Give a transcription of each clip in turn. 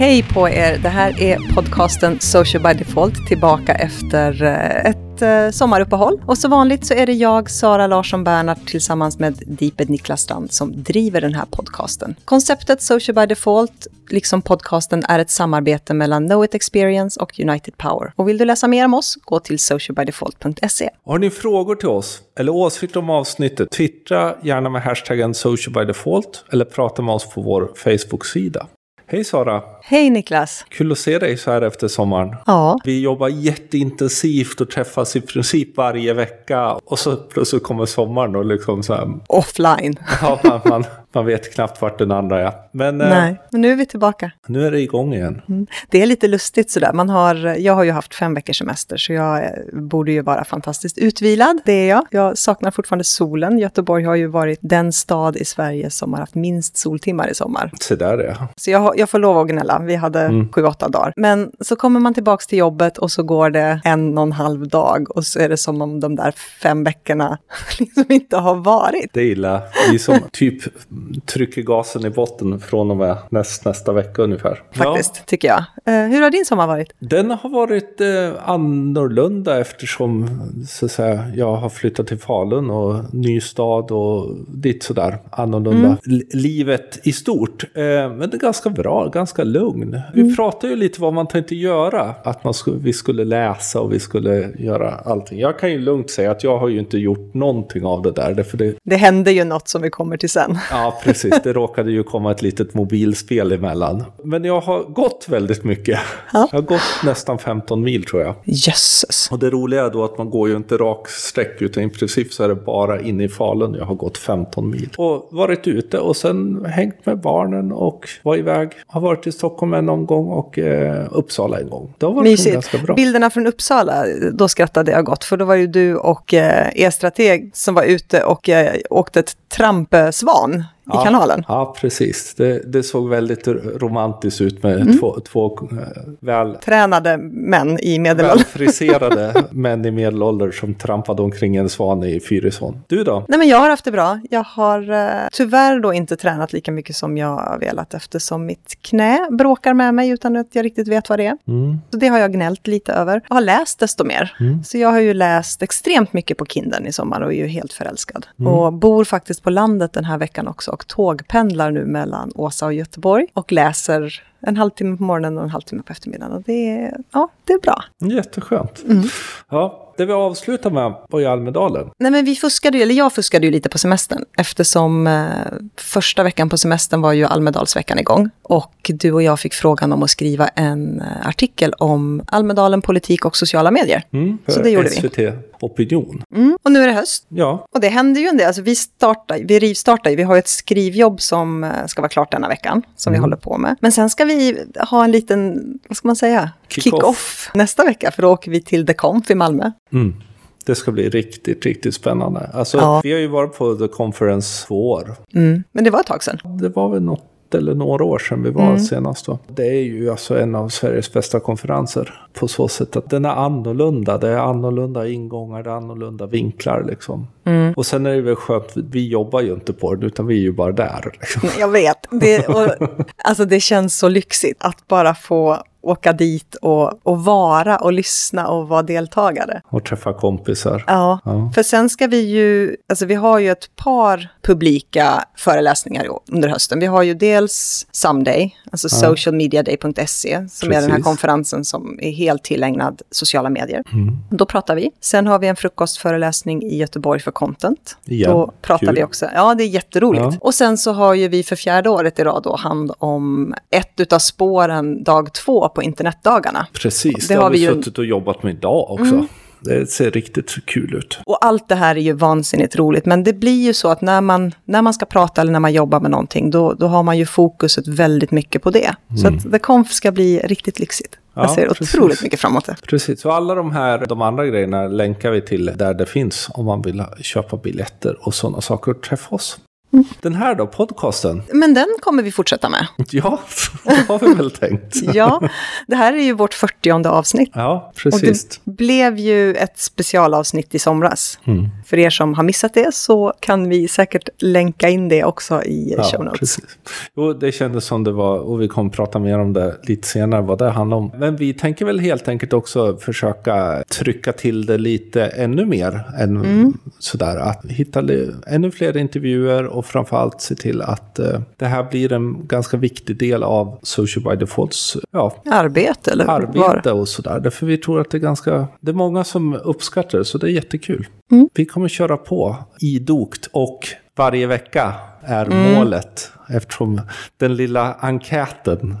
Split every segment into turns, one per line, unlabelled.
Hej på er! Det här är podcasten Social by Default tillbaka efter eh, ett ett sommaruppehåll. Och som vanligt så är det jag, Sara Larsson Bernhardt, tillsammans med Deeped Niklas Strand som driver den här podcasten. Konceptet Social by Default, liksom podcasten, är ett samarbete mellan Know It Experience och United Power. Och vill du läsa mer om oss, gå till socialbydefault.se.
Har ni frågor till oss eller åsikter om avsnittet? Twittra gärna med hashtaggen socialbydefault eller prata med oss på vår Facebook-sida. Hej Sara!
Hej Niklas!
Kul att se dig så här efter sommaren.
Ja.
Vi jobbar jätteintensivt och träffas i princip varje vecka. Och så plötsligt kommer sommaren och liksom så här...
Offline.
Ja, man, man, man vet knappt vart den andra är. Men, eh,
Nej, men nu är vi tillbaka.
nu är det igång igen.
Mm. Det är lite lustigt sådär. Man har, jag har ju haft fem veckors semester så jag eh, borde ju vara fantastiskt utvilad. Det är jag. Jag saknar fortfarande solen. Göteborg har ju varit den stad i Sverige som har haft minst soltimmar i sommar.
Se där är
Så jag, jag får lov att gnälla. Vi hade
Mm.
sju, åtta dagar. Men så kommer man tillbaks till jobbet och så går det en och en halv dag och så är det som om de där fem veckorna liksom inte har varit.
Det är illa. Vi som typ trycker gasen i botten från och med näst, nästa vecka ungefär.
Faktiskt, tycker jag. Eh, hur har din sommar varit?
Den har varit eh, annorlunda eftersom så att säga, jag har flyttat till Falun och ny stad och ditt sådär annorlunda. L- livet i stort. Eh, men det är ganska bra, ganska lugn. Vi pratade ju lite vad man tänkte göra. Att man skulle, vi skulle läsa och vi skulle göra allting. Jag kan ju lugnt säga att jag har ju inte gjort någonting av det där. Det,
Det hände ju något som vi kommer till sen.
Ja, precis. Det råkade ju komma ett litet mobilspel emellan. Men jag har gått väldigt mycket.
Ja.
Jag har gått nästan 15 mil tror jag.
Jösses.
Och det roliga är då att man går ju inte rak sträck utan i princip så är det bara inne i Falun jag har gått 15 mil. Och varit ute och sen hängt med barnen och var iväg. Har varit i Stockholm en omgång och eh, Uppsala en gång. Det har varit
Mysigt.
ganska bra.
Bilderna från Uppsala, då skrattade jag gott. För då var ju du och eh, er-strateg som var ute och eh, åkte ett trampsvan i
Ja,
kanalen.
Ja, precis. Det, det såg väldigt romantiskt ut med
Mm.
två, två eh, väl
Tränade män i medelåldern.
välfriserade män i medelålder som trampade omkring en svan i Fyrisån. Du då?
Nej, men jag har haft det bra. Jag har eh, tyvärr då inte tränat lika mycket som jag velat eftersom mitt knä bråkar med mig utan att jag riktigt vet vad det är.
Mm.
Så det har jag gnällt lite över. Jag har läst desto mer.
Mm.
Så jag har ju läst extremt mycket på Kindlen i sommar och är ju helt förälskad.
Mm.
Och bor faktiskt på landet den här veckan också och tågpendlar nu mellan Åsa och Göteborg och läser en halvtimme på morgonen och en halvtimme på eftermiddagen. Och det är, ja, det är bra.
Jätteskönt.
Mm.
Ja, det vi avslutar med var i Almedalen.
Nej men vi fuskade ju, eller jag fuskade ju lite på semestern eftersom eh, första veckan på semestern var ju Almedalsveckan igång. Och du och jag fick frågan om att skriva en eh, artikel om Almedalen, politik och sociala medier.
Mm,
Så det gjorde vi.
SVT Opinion.
Mm. Och nu är det höst.
Ja,
Och det händer ju en del. Alltså vi, startar, vi rivstartar ju. Vi har ju ett skrivjobb som eh, ska vara klart denna veckan, som vi håller på med. Men sen ska vi ha en liten, vad ska man säga,
Kick-off.
kick-off nästa vecka. För då åker vi till The Conf i Malmö.
mm. det ska bli riktigt, riktigt spännande. Alltså,
Ja.
vi har ju varit på The Conference två år.
Mm. Men det var ett tag sedan.
Det var väl något eller några år sedan vi var
Mm.
senast då. Det är ju alltså en av Sveriges bästa konferenser. På så sätt att den är annorlunda. Det är annorlunda ingångar, det är annorlunda vinklar liksom.
Mm.
Och sen är det väl skönt, vi jobbar ju inte på den utan vi är ju bara där. Liksom.
Jag vet. Det, och, alltså det känns så lyxigt att bara få åka dit och, och vara och lyssna och vara deltagare.
Och träffa kompisar.
Ja,
Ja.
för sen ska vi ju, alltså vi har ju ett par publika föreläsningar under hösten. Vi har ju dels Someday, alltså socialmediaday.se, som är den här
Precis.
konferensen som är helt tillägnad sociala medier.
Mm.
Då pratar vi. Sen har vi en frukostföreläsning i Göteborg för content.
Igen.
Då pratar
Kul.
vi också. Ja, det är jätteroligt.
Ja.
Och sen så har ju vi för fjärde året i rad då hand om ett utav spåren dag två på internetdagarna.
Precis,
Det
det,
har
vi
ju- Mm.
suttit och jobbat med idag också. Det ser riktigt kul ut.
Och allt det här är ju vansinnigt roligt, men det blir ju så att när man, när man ska prata eller när man jobbar med någonting, då, då har man ju fokuset väldigt mycket på det. Så att The Conf ska bli riktigt lyxigt. Jag
Mm. Ja,
ser
precis.
otroligt mycket fram emot det.
Precis, så alla de här, de andra grejerna länkar vi till där det finns om man vill köpa biljetter och sådana saker och träffa oss. Den här då, podcasten?
Men den kommer vi fortsätta med.
Ja, det har vi väl tänkt.
ja, det här är ju vårt 40 avsnitt.
Ja, precis.
Och det blev ju ett specialavsnitt i somras.
Mm.
För er som har missat det så kan vi säkert länka in det också i
Ja,
show notes.
precis. Jo, det kändes som det var, och vi kommer prata mer om det lite senare, vad det handlar om. Men vi tänker väl helt enkelt också försöka trycka till det lite ännu mer. Än
Mm.
sådär, att hitta ännu fler intervjuer och framförallt se till att eh, det här blir en ganska viktig del av Social by Defaults ja,
Arbete eller var.
arbete och sådär. Därför vi tror att det är ganska, det är många som uppskattar det, så det är jättekul.
Mm.
Vi kommer köra på idogt och varje vecka är
Mm.
målet. Eftersom den lilla enkäten,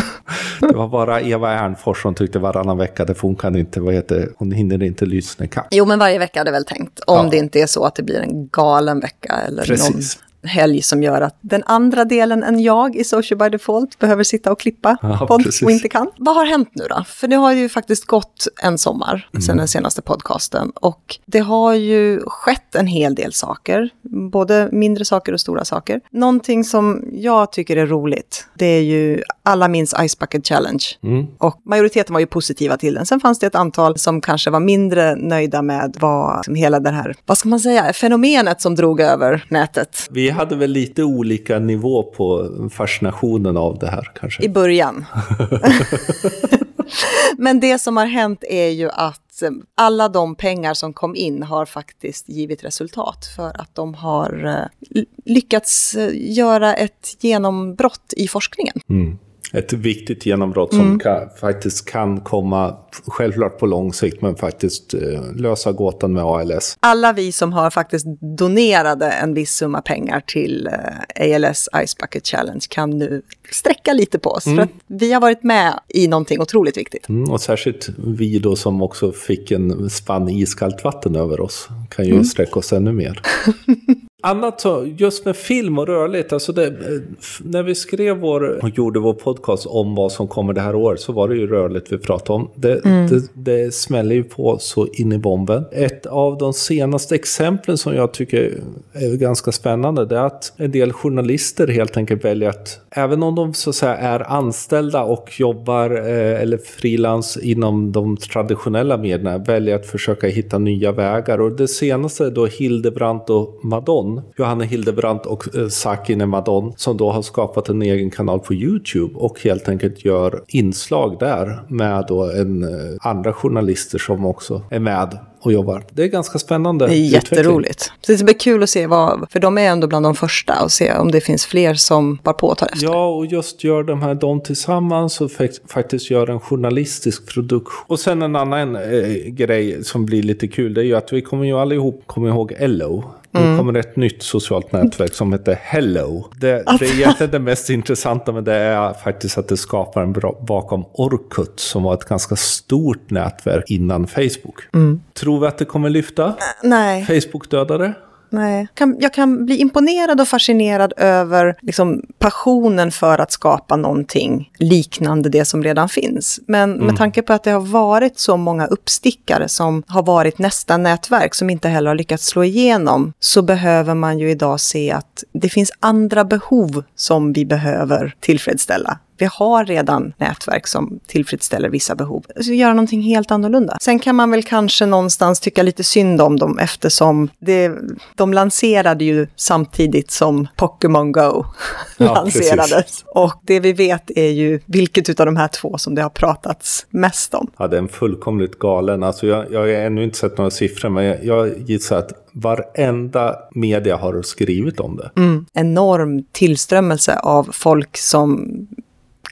det var bara Eva Ernfors som tyckte varannan vecka, det funkar inte, vad heter hon hinner inte lyssna ikapp.
Jo, men varje vecka är det väl tänkt. Om
Ja.
det inte är så att det blir en galen vecka eller
Precis.
Helg som gör att den andra delen än jag i Social by Default behöver sitta och klippa
Ja,
podd
precis.
och inte kan. Vad har hänt nu då? För det har ju faktiskt gått en sommar
Mm.
sedan den senaste podcasten och det har ju skett en hel del saker, både mindre saker och stora saker. Någonting som jag tycker är roligt, det är ju alla minns Ice Bucket Challenge.
Mm.
Och majoriteten var ju positiva till den. Sen fanns det ett antal som kanske var mindre nöjda med vad liksom hela det här, vad ska man säga, fenomenet som drog över nätet
Vi hade väl lite olika nivå på fascinationen av det här kanske.
i början. Men det som har hänt är ju att eh, alla de pengar som kom in har faktiskt givit resultat för att de har eh, lyckats eh, göra ett genombrott i forskningen.
Mm. Ett viktigt genombrott som
Mm.
kan, faktiskt kan komma, självklart på lång sikt, men faktiskt eh, lösa gåtan med ALS.
alla vi som har faktiskt donerade en viss summa pengar till eh, ALS Ice Bucket Challenge kan nu sträcka lite på oss. För att vi har varit med i någonting otroligt viktigt.
Mm, och särskilt vi då som också fick en spann iskallt vatten över oss kan ju
Mm.
sträcka oss ännu mer. Annat så, just med film och rörligt, alltså det, när vi skrev vår, och gjorde vår podcast om vad som kommer det här året så var det ju rörligt vi pratade om. Det, det, det smäller ju på så in i bomben. Ett av de senaste exemplen som jag tycker är ganska spännande det är att en del journalister helt enkelt väljer att, även om de så att säga är anställda och jobbar eh, eller frilans inom de traditionella medierna, väljer att försöka hitta nya vägar. Och det senaste är då Hildebrandt och Madonna, Johanna Hildebrandt och eh, Sakine Madonna, som då har skapat en egen kanal på YouTube och helt enkelt gör inslag där med då en, eh, andra journalister som också är med och jobbar. Det är ganska spännande.
Det är jätteroligt. Så det ska bli kul att se vad, för de är ändå bland de första och se om det finns fler som bar på och tar efter.
Ja, och just gör de här de tillsammans och fak- faktiskt gör en journalistisk produktion. Och sen en annan eh, grej som blir lite kul, det är ju att vi kommer ju allihop komma ihåg Ello. Nu kommer ett nytt socialt nätverk som heter Hello. Det, det är egentligen det mest intressanta med det är faktiskt att det skapar en bra bakom Orkut som var ett ganska stort nätverk innan Facebook. Tror vi att det kommer lyfta?
Nej.
Facebook dödade?
Nej. Kan, jag kan bli imponerad och fascinerad över liksom, passionen för att skapa någonting liknande det som redan finns. Men med tanke på att det har varit så många uppstickare som har varit nästa nätverk som inte heller har lyckats slå igenom så behöver man ju idag se att det finns andra behov som vi behöver tillfredsställa. Vi har redan nätverk som tillfredsställer vissa behov. Så göra någonting helt annorlunda. Sen kan man väl kanske någonstans tycka lite synd om dem eftersom det, de lanserade ju samtidigt som Pokémon Go
Ja,
lanserades. Och det vi vet är ju vilket av de här två som det har pratats mest om.
Ja, den fullkomligt galen. Alltså jag, jag har ännu inte sett några siffror, men jag, jag gissar att varenda media har skrivit om det.
Mm. Enorm tillströmmelse av folk som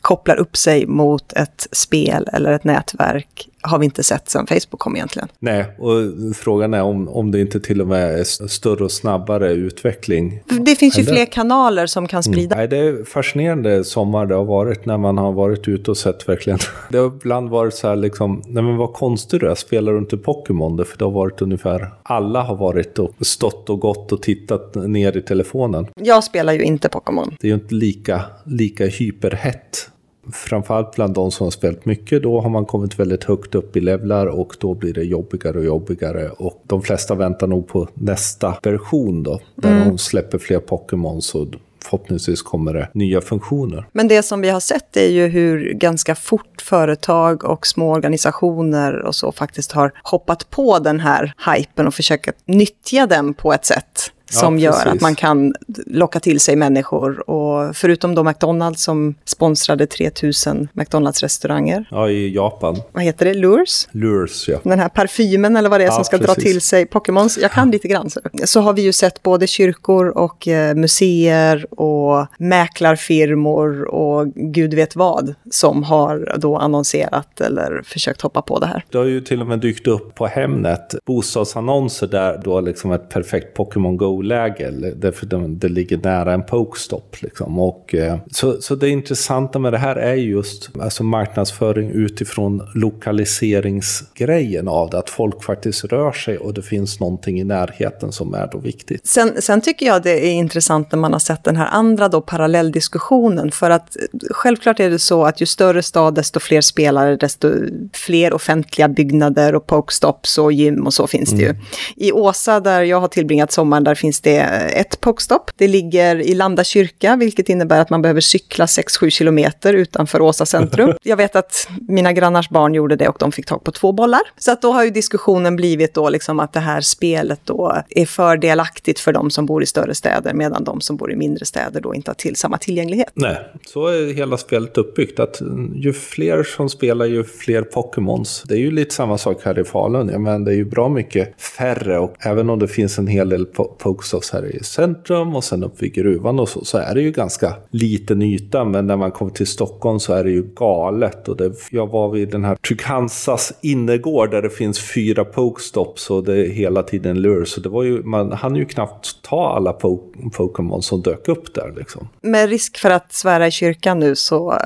kopplar upp sig mot ett spel eller ett nätverk har vi inte sett sedan Facebook kom egentligen.
Nej, och frågan är om, om det inte till och med är större och snabbare utveckling.
Det finns ju
Eller?
fler kanaler som kan sprida.
Nej, det är fascinerande sommar det har varit när man har varit ute och sett verkligen. Det har ibland varit så här liksom, nej men vad konstigt du är, spelar du inte Pokémon? Det, För det har varit ungefär, alla har varit och stått och gått och tittat ner i telefonen.
Jag spelar ju inte Pokémon.
Det är ju inte lika, lika hyperhett framförallt bland de som har spelat mycket, då har man kommit väldigt högt upp i levlar och då blir det jobbigare och jobbigare. Och de flesta väntar nog på nästa version då, där mm. de släpper fler Pokémon. Så förhoppningsvis kommer det nya funktioner.
Men det som vi har sett är ju hur ganska fort företag och små organisationer och så faktiskt har hoppat på den här hypen och försökt nyttja den på ett sätt som ja, gör att man kan locka till sig människor. Och förutom då McDonalds som sponsrade 3000 McDonalds-restauranger.
Ja, i Japan.
Vad heter det? Lures?
Lures, ja.
Den här parfymen eller vad det är ja, som ska precis. dra till sig Pokémons. Jag kan lite grann. Så. så har vi ju sett både kyrkor och eh, museer och mäklarfirmor och gud vet vad som har då annonserat eller försökt hoppa på det här.
Det har ju till och med dykt upp på Hemnet bostadsannonser där då liksom ett perfekt Pokémon Go läge därför det, det ligger nära en pokestop. Liksom. Och, eh, så, så det intressanta med det här är just alltså marknadsföring utifrån lokaliseringsgrejen av det, att folk faktiskt rör sig och det finns någonting i närheten som är då viktigt.
Sen, sen tycker jag det är intressant när man har sett den här andra då parallelldiskussionen, för att självklart är det så att ju större stad, desto fler spelare, desto fler offentliga byggnader och pokestops och gym och så finns det mm. ju. I Åsa, där jag har tillbringat sommaren, där finns det ett pokestop. Det ligger i Landa kyrka, vilket innebär att man behöver cykla 6-7 kilometer utanför Åsa centrum. Jag vet att mina grannars barn gjorde det och de fick tag på två bollar. Så att då har ju diskussionen blivit då liksom att det här spelet då är fördelaktigt för de som bor i större städer medan de som bor i mindre städer då inte har till samma tillgänglighet.
Nej, så är hela spelet uppbyggt. Att ju fler som spelar, ju fler Pokémons. Det är ju lite samma sak här i Falun. Men det är ju bra mycket färre och även om det finns en hel del po Pokestops här i centrum och sen upp vid gruvan och så, så är det ju ganska liten yta. Men när man kommer till Stockholm så är det ju galet. Och det, jag var vid den här Trygg-Hansas innergård där det finns fyra Pokestops och det är hela tiden lure. Så det var ju, man hann ju knappt ta alla po Pokémon som dök upp där liksom.
Med risk för att svära i kyrkan nu så,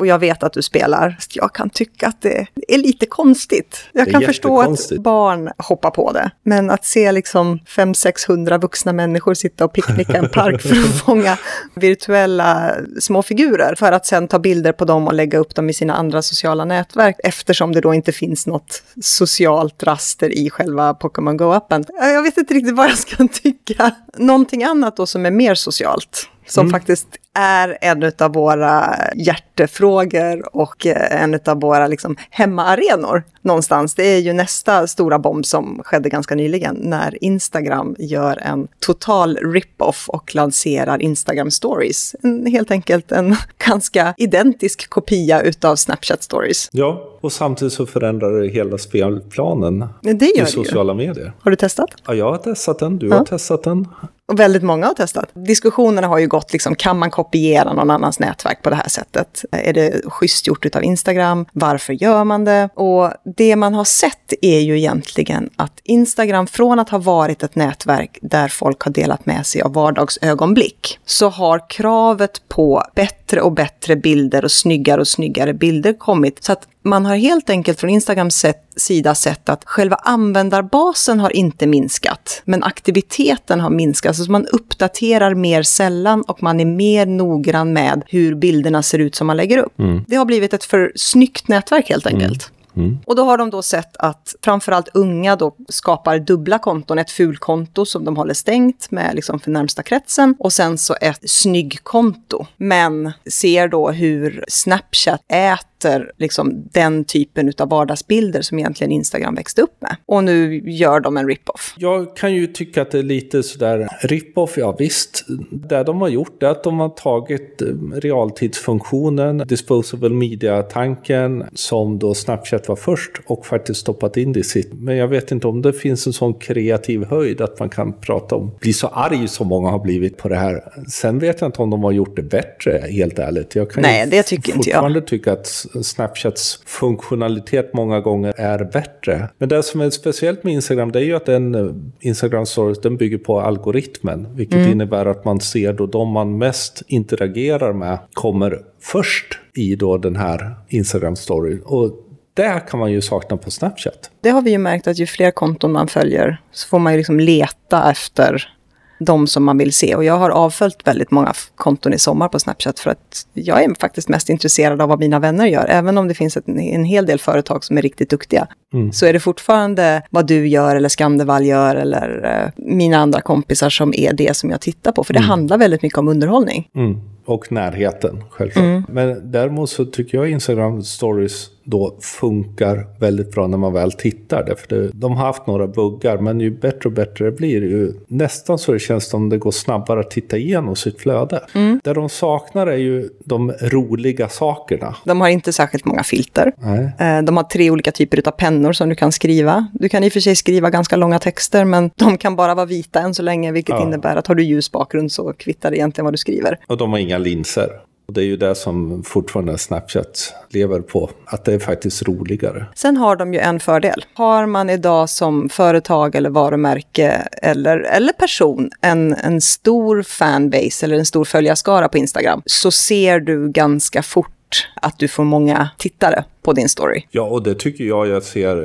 och jag vet att du spelar, jag kan tycka att det är lite konstigt. Jag kan förstå att barn hoppar på det. Men att se liksom 500-600 vuxna människor sitta och picknicka i en park för att fånga virtuella små figurer för att sen ta bilder på dem och lägga upp dem i sina andra sociala nätverk eftersom det då inte finns något socialt raster i själva Pokémon Go-appen. Jag vet inte riktigt vad jag ska tycka. Någonting annat då som är mer socialt som mm. faktiskt är en av våra hjärtefrågor och eh, en av våra liksom, hemmaarenor någonstans. Det är ju nästa stora bomb som skedde ganska nyligen när Instagram gör en total rip-off och lanserar Instagram stories. En, helt enkelt en ganska identisk kopia utav Snapchat stories.
Ja, och samtidigt så förändrar det hela spelplanen det i sociala ju. medier.
Har du testat?
Ja, jag har testat den. Du ja. har testat den.
Och väldigt många har testat. Diskussionerna har ju gått, liksom, kan man kopiera någon annans nätverk på det här sättet? Är det schysst gjort av Instagram? Varför gör man det? Och det man har sett är ju egentligen att Instagram, från att ha varit ett nätverk där folk har delat med sig av vardagsögonblick, så har kravet på bättre och bättre bilder och snyggare och snyggare bilder kommit. Så att man har helt enkelt från Instagrams sida sett att själva användarbasen har inte minskat, men aktiviteten har minskat. Alltså man uppdaterar mer sällan och man är mer noggrann med hur bilderna ser ut som man lägger upp. Mm. Det har blivit ett för snyggt nätverk helt enkelt. Mm. Mm. Och då har de då sett att framförallt unga då skapar dubbla konton. Ett fulkonto som de håller stängt med liksom för närmsta kretsen och sen så ett snyggkonto. Men ser då hur Snapchat äter efter liksom den typen av vardagsbilder som egentligen Instagram växte upp med. Och nu gör de en rip-off.
Jag kan ju tycka att det är lite sådär, rip-off, ja visst. Det de har gjort är att de har tagit eh, realtidsfunktionen, disposable media-tanken, som då Snapchat var först, och faktiskt stoppat in det i sitt. Men jag vet inte om det finns en sån kreativ höjd att man kan prata om, bli så arg som många har blivit på det här. Sen vet jag inte om de har gjort det bättre, helt ärligt. Jag kan
Nej, det tycker inte jag.
fortfarande tycka att Snapchats funktionalitet många gånger är bättre. Men det som är speciellt med Instagram det är ju att den eh, Instagram Stories den bygger på algoritmen. Vilket mm. innebär att man ser då de man mest interagerar med kommer först i då den här Instagram Story. Och det kan man ju sakna på Snapchat.
Det har vi ju märkt att ju fler konton man följer så får man ju liksom leta efter de som man vill se. Och jag har avföljt väldigt många konton i sommar på Snapchat för att jag är faktiskt mest intresserad av vad mina vänner gör. Även om det finns ett, en hel del företag som är riktigt duktiga. Mm. Så är det fortfarande vad du gör eller Skandevall gör eller uh, mina andra kompisar som är det som jag tittar på. För det mm. handlar väldigt mycket om underhållning.
Mm. Och närheten, självklart. Mm. Men däremot så tycker jag Instagram stories då funkar väldigt bra när man väl tittar. Därför det, de har haft några buggar, men ju bättre och bättre det blir, ju nästan så det känns som det går snabbare att titta igenom sitt flöde. Mm. Det de saknar är ju de roliga sakerna.
De har inte särskilt många filter. Nej. Eh, de har tre olika typer av pennor som du kan skriva. Du kan i och för sig skriva ganska långa texter, men de kan bara vara vita än så länge, vilket ja. innebär att har du ljus bakgrund så kvittar det egentligen vad du skriver.
Och de har inga linser. Och det är ju det som fortfarande Snapchat lever på, att det är faktiskt roligare.
Sen har de ju en fördel. Har man idag som företag eller varumärke eller, eller person en, en stor fanbase eller en stor följarskara på Instagram så ser du ganska fort att du får många tittare på din story.
Ja, och det tycker jag jag ser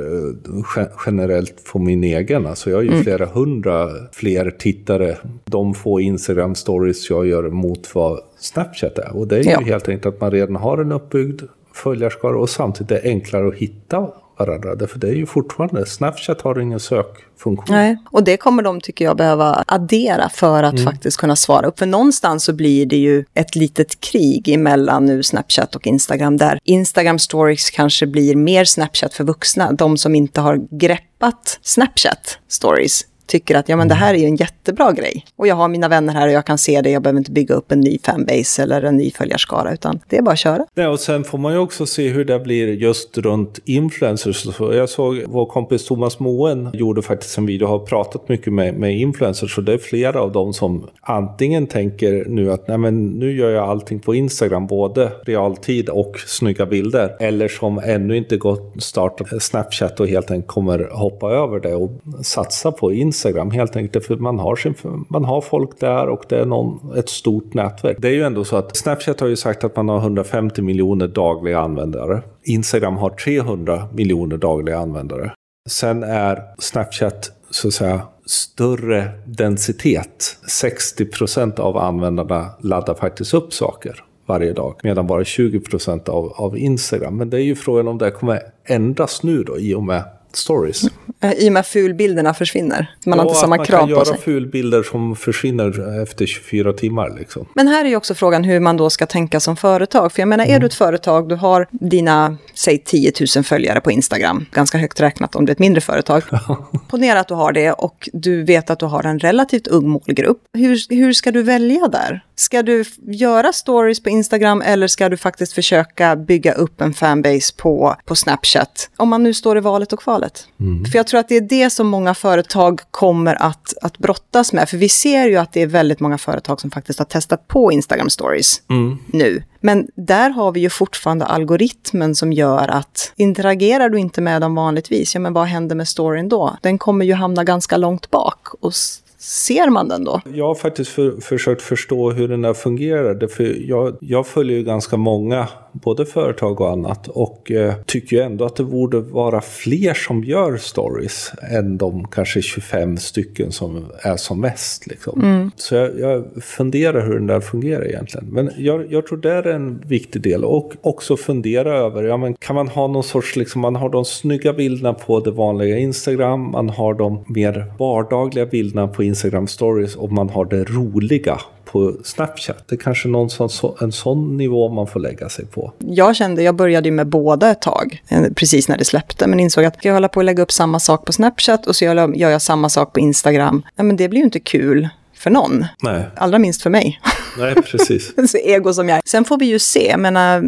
eh, generellt på min egen. Alltså jag har ju mm. flera hundra fler tittare, de få Instagram-stories jag gör mot vad Snapchat är. Och det är ju ja. helt enkelt att man redan har en uppbyggd följarskara och samtidigt är det enklare att hitta varandra. Därför det är ju fortfarande, Snapchat har ingen sökfunktion.
Nej, och det kommer de tycker jag behöva addera för att mm. faktiskt kunna svara upp. För någonstans så blir det ju ett litet krig emellan nu Snapchat och Instagram där Instagram stories kanske blir mer Snapchat för vuxna. De som inte har greppat Snapchat stories tycker att ja, men det här är ju en jättebra grej. Och jag har mina vänner här och jag kan se det. Jag behöver inte bygga upp en ny fanbase eller en ny följarskara, utan det är bara att köra.
Nej, och sen får man ju också se hur det blir just runt influencers. Jag såg vår kompis Thomas Moen gjorde faktiskt en video och har pratat mycket med, med influencers. Och det är flera av dem som antingen tänker nu att Nej, men nu gör jag allting på Instagram, både realtid och snygga bilder. Eller som ännu inte gått startat Snapchat och helt enkelt kommer hoppa över det och satsa på Instagram Instagram helt enkelt för man har, sin, man har folk där och det är någon, ett stort nätverk. Det är ju ändå så att Snapchat har ju sagt att man har 150 miljoner dagliga användare. Instagram har 300 miljoner dagliga användare. Sen är Snapchat så att säga större densitet. 60 procent av användarna laddar faktiskt upp saker varje dag, medan bara 20 procent av, av Instagram. Men det är ju frågan om det kommer ändras nu då i och med stories.
Eh, I och med fulbilderna försvinner. Man ja, har inte samma krav på sig.
man kan göra fulbilder som försvinner efter 24 timmar. Liksom.
Men här är ju också frågan hur man då ska tänka som företag. För jag menar, är mm. du ett företag, du har dina, säg 10 000 följare på Instagram. Ganska högt räknat om du är ett mindre företag. Ponera att du har det och du vet att du har en relativt ung målgrupp. Hur, hur ska du välja där? Ska du göra stories på Instagram eller ska du faktiskt försöka bygga upp en fanbase på, på Snapchat? Om man nu står i valet och kvalet. Mm. För jag tror att det är det som många företag kommer att, att brottas med. För vi ser ju att det är väldigt många företag som faktiskt har testat på Instagram stories mm. nu. Men där har vi ju fortfarande algoritmen som gör att interagerar du inte med dem vanligtvis, ja men vad händer med storyn då? Den kommer ju hamna ganska långt bak och ser man den då?
Jag har faktiskt för, försökt förstå hur den där fungerar. För jag, jag följer ju ganska många, både företag och annat. Och eh, tycker ju ändå att det borde vara fler som gör stories än de kanske 25 stycken som är som mest. Liksom. Mm. Så jag, jag, funderar hur den där fungerar egentligen. Men jag, jag tror det är en viktig del. Och också fundera över, ja men kan man ha någon sorts, liksom, man har de snygga bilderna på det vanliga Instagram, man har de mer vardagliga bilderna på Instagram stories och man har det roliga på Snapchat. Det är kanske någon sån, en sån nivå man får lägga sig på.
Jag kände, jag började ju med båda ett tag, eh, precis när det släppte, men insåg att jag håller på att lägga upp samma sak på Snapchat och så gör jag samma sak på Instagram. Ja, men det blir ju inte kul för någon. Nej. Allra minst för mig.
Nej, precis.
så ego som jag är. Sen får vi ju se, jag menar,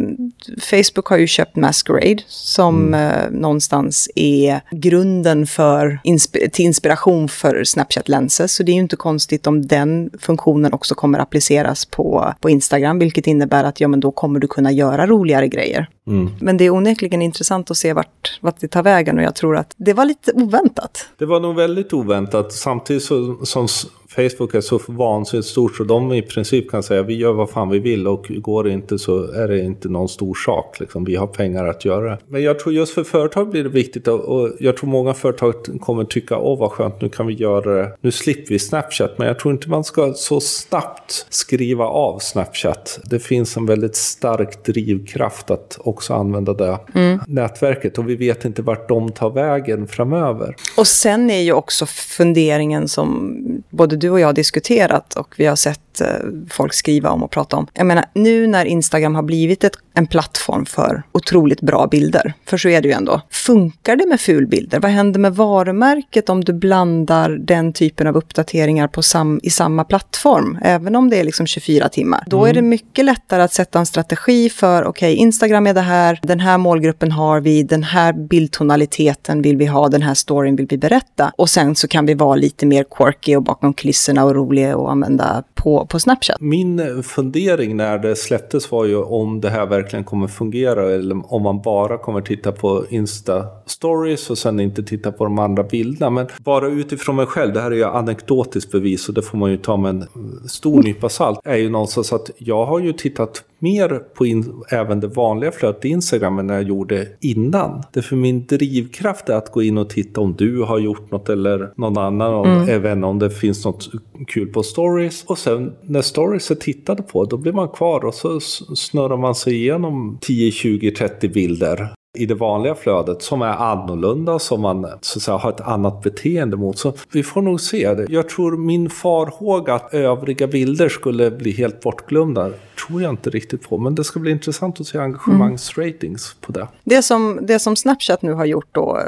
Facebook har ju köpt Masquerade som mm. eh, någonstans är grunden för insp till inspiration för Snapchat Lenses. Så det är ju inte konstigt om den funktionen också kommer appliceras på, på Instagram, vilket innebär att ja, men då kommer du kunna göra roligare grejer. Mm. Men det är onekligen intressant att se vart, vart det tar vägen och jag tror att det var lite oväntat.
Det var nog väldigt oväntat. Samtidigt så, som Facebook är så vansinnigt stort så de i princip kan säga vi gör vad fan vi vill och går det inte så är det inte någon stor sak. Liksom. Vi har pengar att göra. Men jag tror just för företag blir det viktigt och jag tror många företag kommer tycka åh vad skönt nu kan vi göra det. Nu slipper vi Snapchat men jag tror inte man ska så snabbt skriva av Snapchat. Det finns en väldigt stark drivkraft att också använda det mm. nätverket och vi vet inte vart de tar vägen framöver.
Och sen är ju också funderingen som både du och jag har diskuterat och vi har sett eh, folk skriva om och prata om. Jag menar, nu när Instagram har blivit ett, en plattform för otroligt bra bilder, för så är det ju ändå. Funkar det med fulbilder? Vad händer med varumärket om du blandar den typen av uppdateringar på sam, i samma plattform, även om det är liksom 24 timmar? Då mm. är det mycket lättare att sätta en strategi för, okej, okay, Instagram är det här, den här målgruppen har vi, den här bildtonaliteten vill vi ha, den här storyn vill vi berätta. Och sen så kan vi vara lite mer quirky och bakom kulisserna och roliga att använda på, på Snapchat.
Min fundering när det släpptes var ju om det här verkligen kommer fungera eller om man bara kommer titta på Insta-stories och sen inte titta på de andra bilderna. Men bara utifrån mig själv, det här är ju anekdotiskt bevis och det får man ju ta med en stor nypa salt, är ju någonstans att jag har ju tittat mer på in, även det vanliga flödet i Instagram än jag gjorde innan. Det för min drivkraft är att gå in och titta om du har gjort något eller någon annan, mm. även om det finns något kul på stories. Och sen när stories är tittade på, då blir man kvar och så snurrar man sig igenom 10, 20, 30 bilder i det vanliga flödet som är annorlunda, som man så att säga, har ett annat beteende mot. Så vi får nog se. det. Jag tror min farhåga att övriga bilder skulle bli helt bortglömda tror jag inte riktigt på. Men det ska bli intressant att se engagemangsratings på det.
Det som, det som Snapchat nu har gjort då,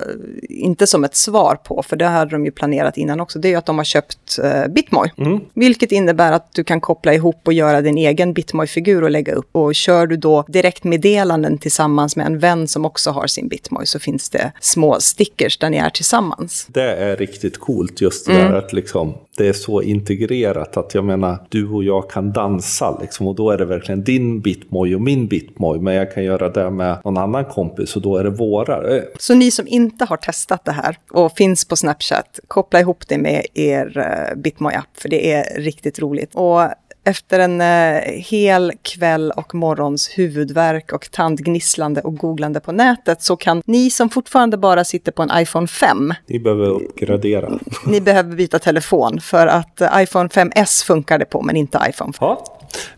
inte som ett svar på, för det hade de ju planerat innan också, det är ju att de har köpt uh, Bitmoy. Mm. Vilket innebär att du kan koppla ihop och göra din egen Bitmoy-figur och lägga upp. Och kör du då direktmeddelanden tillsammans med en vän som också har sin Bitmoy så finns det små stickers där ni är tillsammans.
Det är riktigt coolt just det mm. där att liksom det är så integrerat att jag menar du och jag kan dansa liksom och då är det verkligen din bitmoj och min bitmoj men jag kan göra det med någon annan kompis och då är det våra.
Så ni som inte har testat det här och finns på Snapchat, koppla ihop det med er uh, bitmoj-app för det är riktigt roligt. Och efter en eh, hel kväll och morgons huvudvärk och tandgnisslande och googlande på nätet så kan ni som fortfarande bara sitter på en iPhone 5.
Ni behöver uppgradera.
Ni behöver byta telefon för att eh, iPhone 5S funkar det på men inte iPhone 5.
Ja.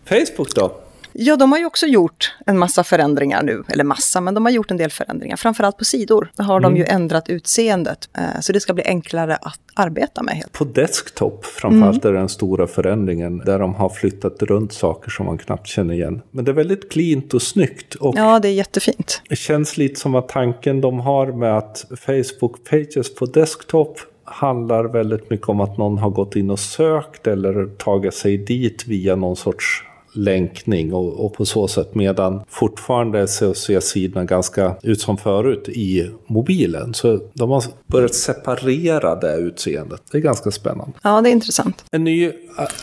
Facebook då?
Ja, de har ju också gjort en massa förändringar nu. Eller massa, men de har gjort en del förändringar. Framförallt på sidor. Där har mm. de ju ändrat utseendet. Eh, så det ska bli enklare att arbeta med.
På desktop framförallt mm. är den stora förändringen. Där de har flyttat runt saker som man knappt känner igen. Men det är väldigt cleant och snyggt. Och
ja, det är jättefint.
Det känns lite som att tanken de har med att Facebook Pages på desktop handlar väldigt mycket om att någon har gått in och sökt eller tagit sig dit via någon sorts länkning och, och på så sätt medan fortfarande så ser sidorna ganska ut som förut i mobilen. Så de har börjat separera det utseendet. Det är ganska spännande.
Ja, det är intressant.
En ny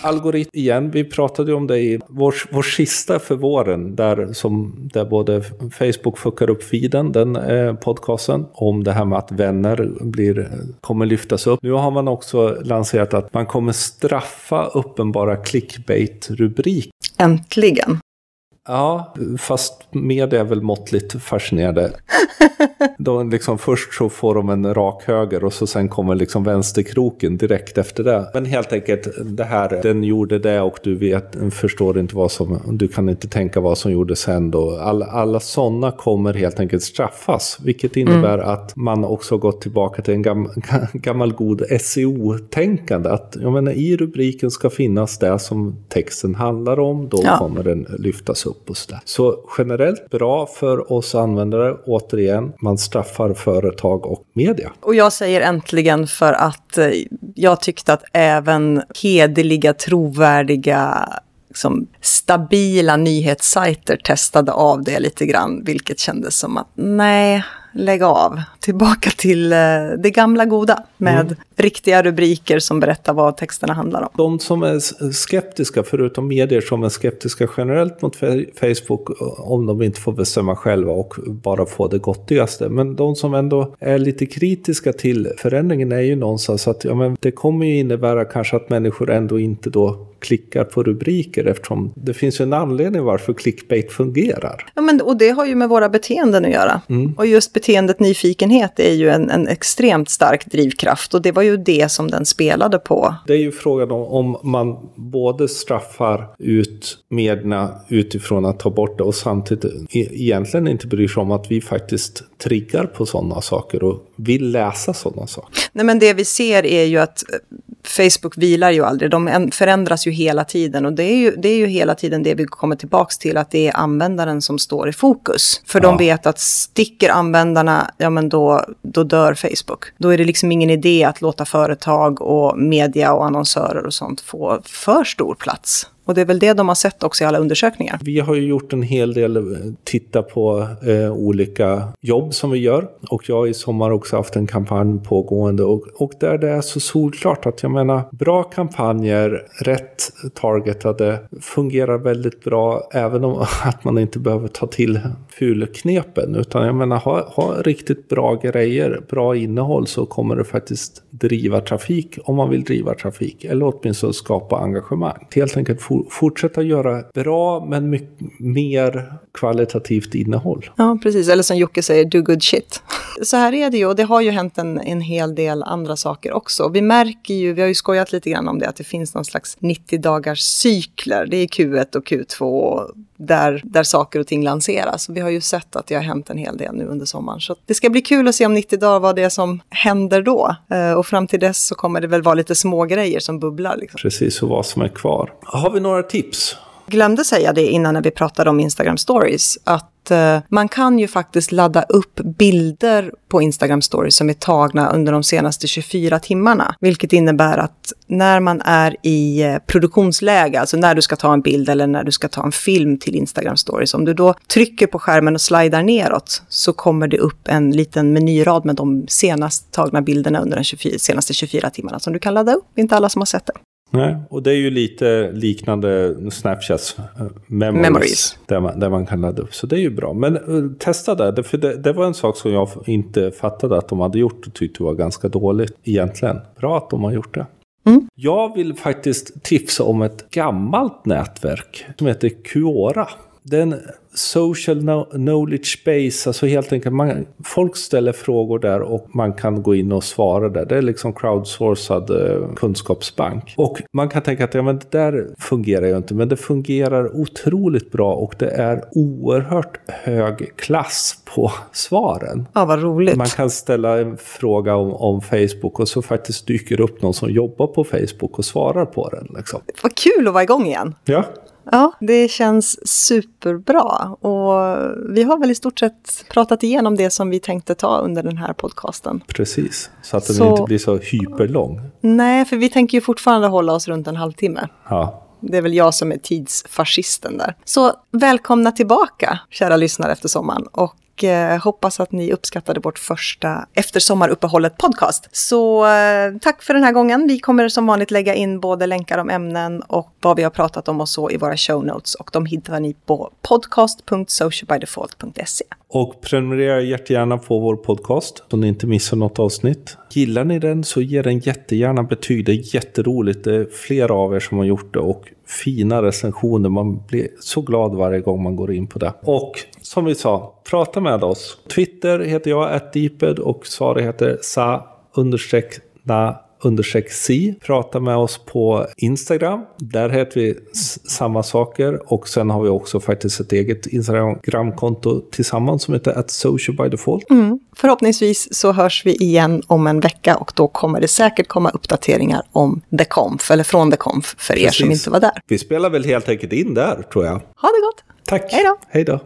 algoritm igen. Vi pratade ju om det i vår, vår sista för våren där, som, där både Facebook fuckar upp feeden, den eh, podcasten, om det här med att vänner blir, kommer lyftas upp. Nu har man också lanserat att man kommer straffa uppenbara clickbait-rubrik
Äntligen.
Ja, fast media är väl måttligt fascinerade. de liksom, först så får de en rak höger och så sen kommer liksom vänsterkroken direkt efter det. Men helt enkelt, det här, den gjorde det och du vet, förstår inte vad som, du kan inte tänka vad som gjordes sen då. Alla, alla sådana kommer helt enkelt straffas, vilket innebär mm. att man också gått tillbaka till en gam, gammal god SEO-tänkande. Att jag menar, i rubriken ska finnas det som texten handlar om, då ja. kommer den lyftas upp upp och sådär. Så generellt bra för oss användare, återigen, man straffar företag och media.
Och jag säger äntligen för att eh, jag tyckte att även hederliga, trovärdiga liksom, stabila nyhetssajter testade av det lite grann, vilket kändes som att nej, lägga av. Tillbaka till eh, det gamla goda med mm. riktiga rubriker som berättar vad texterna handlar om.
De som är skeptiska, förutom medier som är skeptiska generellt mot Facebook, om de inte får bestämma själva och bara få det gottigaste. Men de som ändå är lite kritiska till förändringen är ju någonstans att ja, men det kommer ju innebära kanske att människor ändå inte då klickar på rubriker eftersom det finns en anledning varför clickbait fungerar.
Ja, men, och det har ju med våra beteenden att göra. Mm. Och just beteendet nyfikenhet är ju en, en, extremt stark drivkraft och det var ju det som den spelade på.
Det är ju frågan om, om man både straffar ut medierna utifrån att ta bort det och samtidigt e egentligen inte bryr sig om att vi faktiskt triggar på sådana saker och vill läsa sådana saker.
Nej men det vi ser är ju att Facebook vilar ju aldrig, de förändras ju hela tiden och det är ju, det är ju hela tiden det vi kommer tillbaka till, att det är användaren som står i fokus. För ja. de vet att sticker användarna, ja men då, då dör Facebook. Då är det liksom ingen idé att låta företag och media och annonsörer och sånt få för stor plats. Och det är väl det de har sett också i alla undersökningar.
Vi har ju gjort en hel del, eh, titta på eh, olika jobb som vi gör. Och jag har i sommar också haft en kampanj pågående. Och, och där det är så solklart att jag menar, bra kampanjer, rätt targetade, fungerar väldigt bra. Även om att man inte behöver ta till fulknepen. Utan jag menar, ha, ha riktigt bra grejer, bra innehåll så kommer det faktiskt driva trafik om man vill driva trafik. Eller åtminstone skapa engagemang. Helt enkelt fortsätta göra bra men mycket mer kvalitativt innehåll.
Ja, precis. Eller som Jocke säger, do good shit. Så här är det ju och det har ju hänt en, en hel del andra saker också. Vi märker ju, vi har ju skojat lite grann om det, att det finns någon slags 90 dagars cykler. Det är Q1 och Q2 där, där saker och ting lanseras. Vi har ju sett att det har hänt en hel del nu under sommaren. Så det ska bli kul att se om 90 dagar vad det är som händer då. Eh, och fram till dess så kommer det väl vara lite små grejer som bubblar. Liksom.
Precis, och vad som är kvar. Har vi några tips?
Glömde säga det innan när vi pratade om Instagram stories, att Eh, man kan ju faktiskt ladda upp bilder på Instagram stories som är tagna under de senaste 24 timmarna. Vilket innebär att när man är i eh, produktionsläge, alltså när du ska ta en bild eller när du ska ta en film till Instagram stories, om du då trycker på skärmen och slidar neråt så kommer det upp en liten menyrad med de senast tagna bilderna under de 24, senaste 24 timmarna som du kan ladda upp. Det är inte alla som har sett det.
Nej, och det är ju lite liknande Snapchats uh, memories, memories. Där, man, där man kan ladda upp. Så det är ju bra. Men uh, testa det, för det, det, var en sak som jag inte fattade att de hade gjort och tyckte var ganska dåligt egentligen. Bra att de har gjort det. Mm. Jag vill faktiskt tipsa om ett gammalt nätverk som heter Quora. Det är en social knowledge base, alltså helt enkelt, man, folk ställer frågor där och man kan gå in och svara där. Det är liksom crowdsourcad eh, kunskapsbank. Och man kan tänka att ja, men det där fungerar ju inte, men det fungerar otroligt bra och det är oerhört hög klass på svaren.
Ja, vad roligt.
Man kan ställa en fråga om, om Facebook och så faktiskt dyker upp någon som jobbar på Facebook och svarar på den. Liksom.
Vad kul att vara igång igen.
Ja.
Ja, det känns superbra. Och vi har väl i stort sett pratat igenom det som vi tänkte ta under den här podcasten.
Precis, så att den så... inte blir så hyperlång.
Nej, för vi tänker ju fortfarande hålla oss runt en halvtimme.
Ja.
Det är väl jag som är tidsfascisten där. Så välkomna tillbaka, kära lyssnare efter sommaren. Och och eh, hoppas att ni uppskattade vårt första efter sommaruppehållet podcast. Så eh, tack för den här gången. Vi kommer som vanligt lägga in både länkar om ämnen och vad vi har pratat om och så i våra show notes och de hittar ni på podcast.socialbydefault.se.
Och prenumerera jättegärna på vår podcast så ni inte missar något avsnitt. Gillar ni den så ge den jättegärna betyg. Det är jätteroligt. Det är flera av er som har gjort det och fina recensioner. Man blir så glad varje gång man går in på det. Och som vi sa, prata med oss. Twitter heter jag, atdeeped och Sara heter sa understreck na understreck si. Prata med oss på Instagram. Där heter vi samma saker. Och sen har vi också faktiskt ett eget Instagramkonto tillsammans som heter at social by default.
Mm. Förhoppningsvis så hörs vi igen om en vecka och då kommer det säkert komma uppdateringar om The Conf, eller från The Conf för Precis. er som inte var där.
Vi spelar väl helt enkelt in där tror jag.
Ha det gott!
Tack!
Hej då!
Hej då!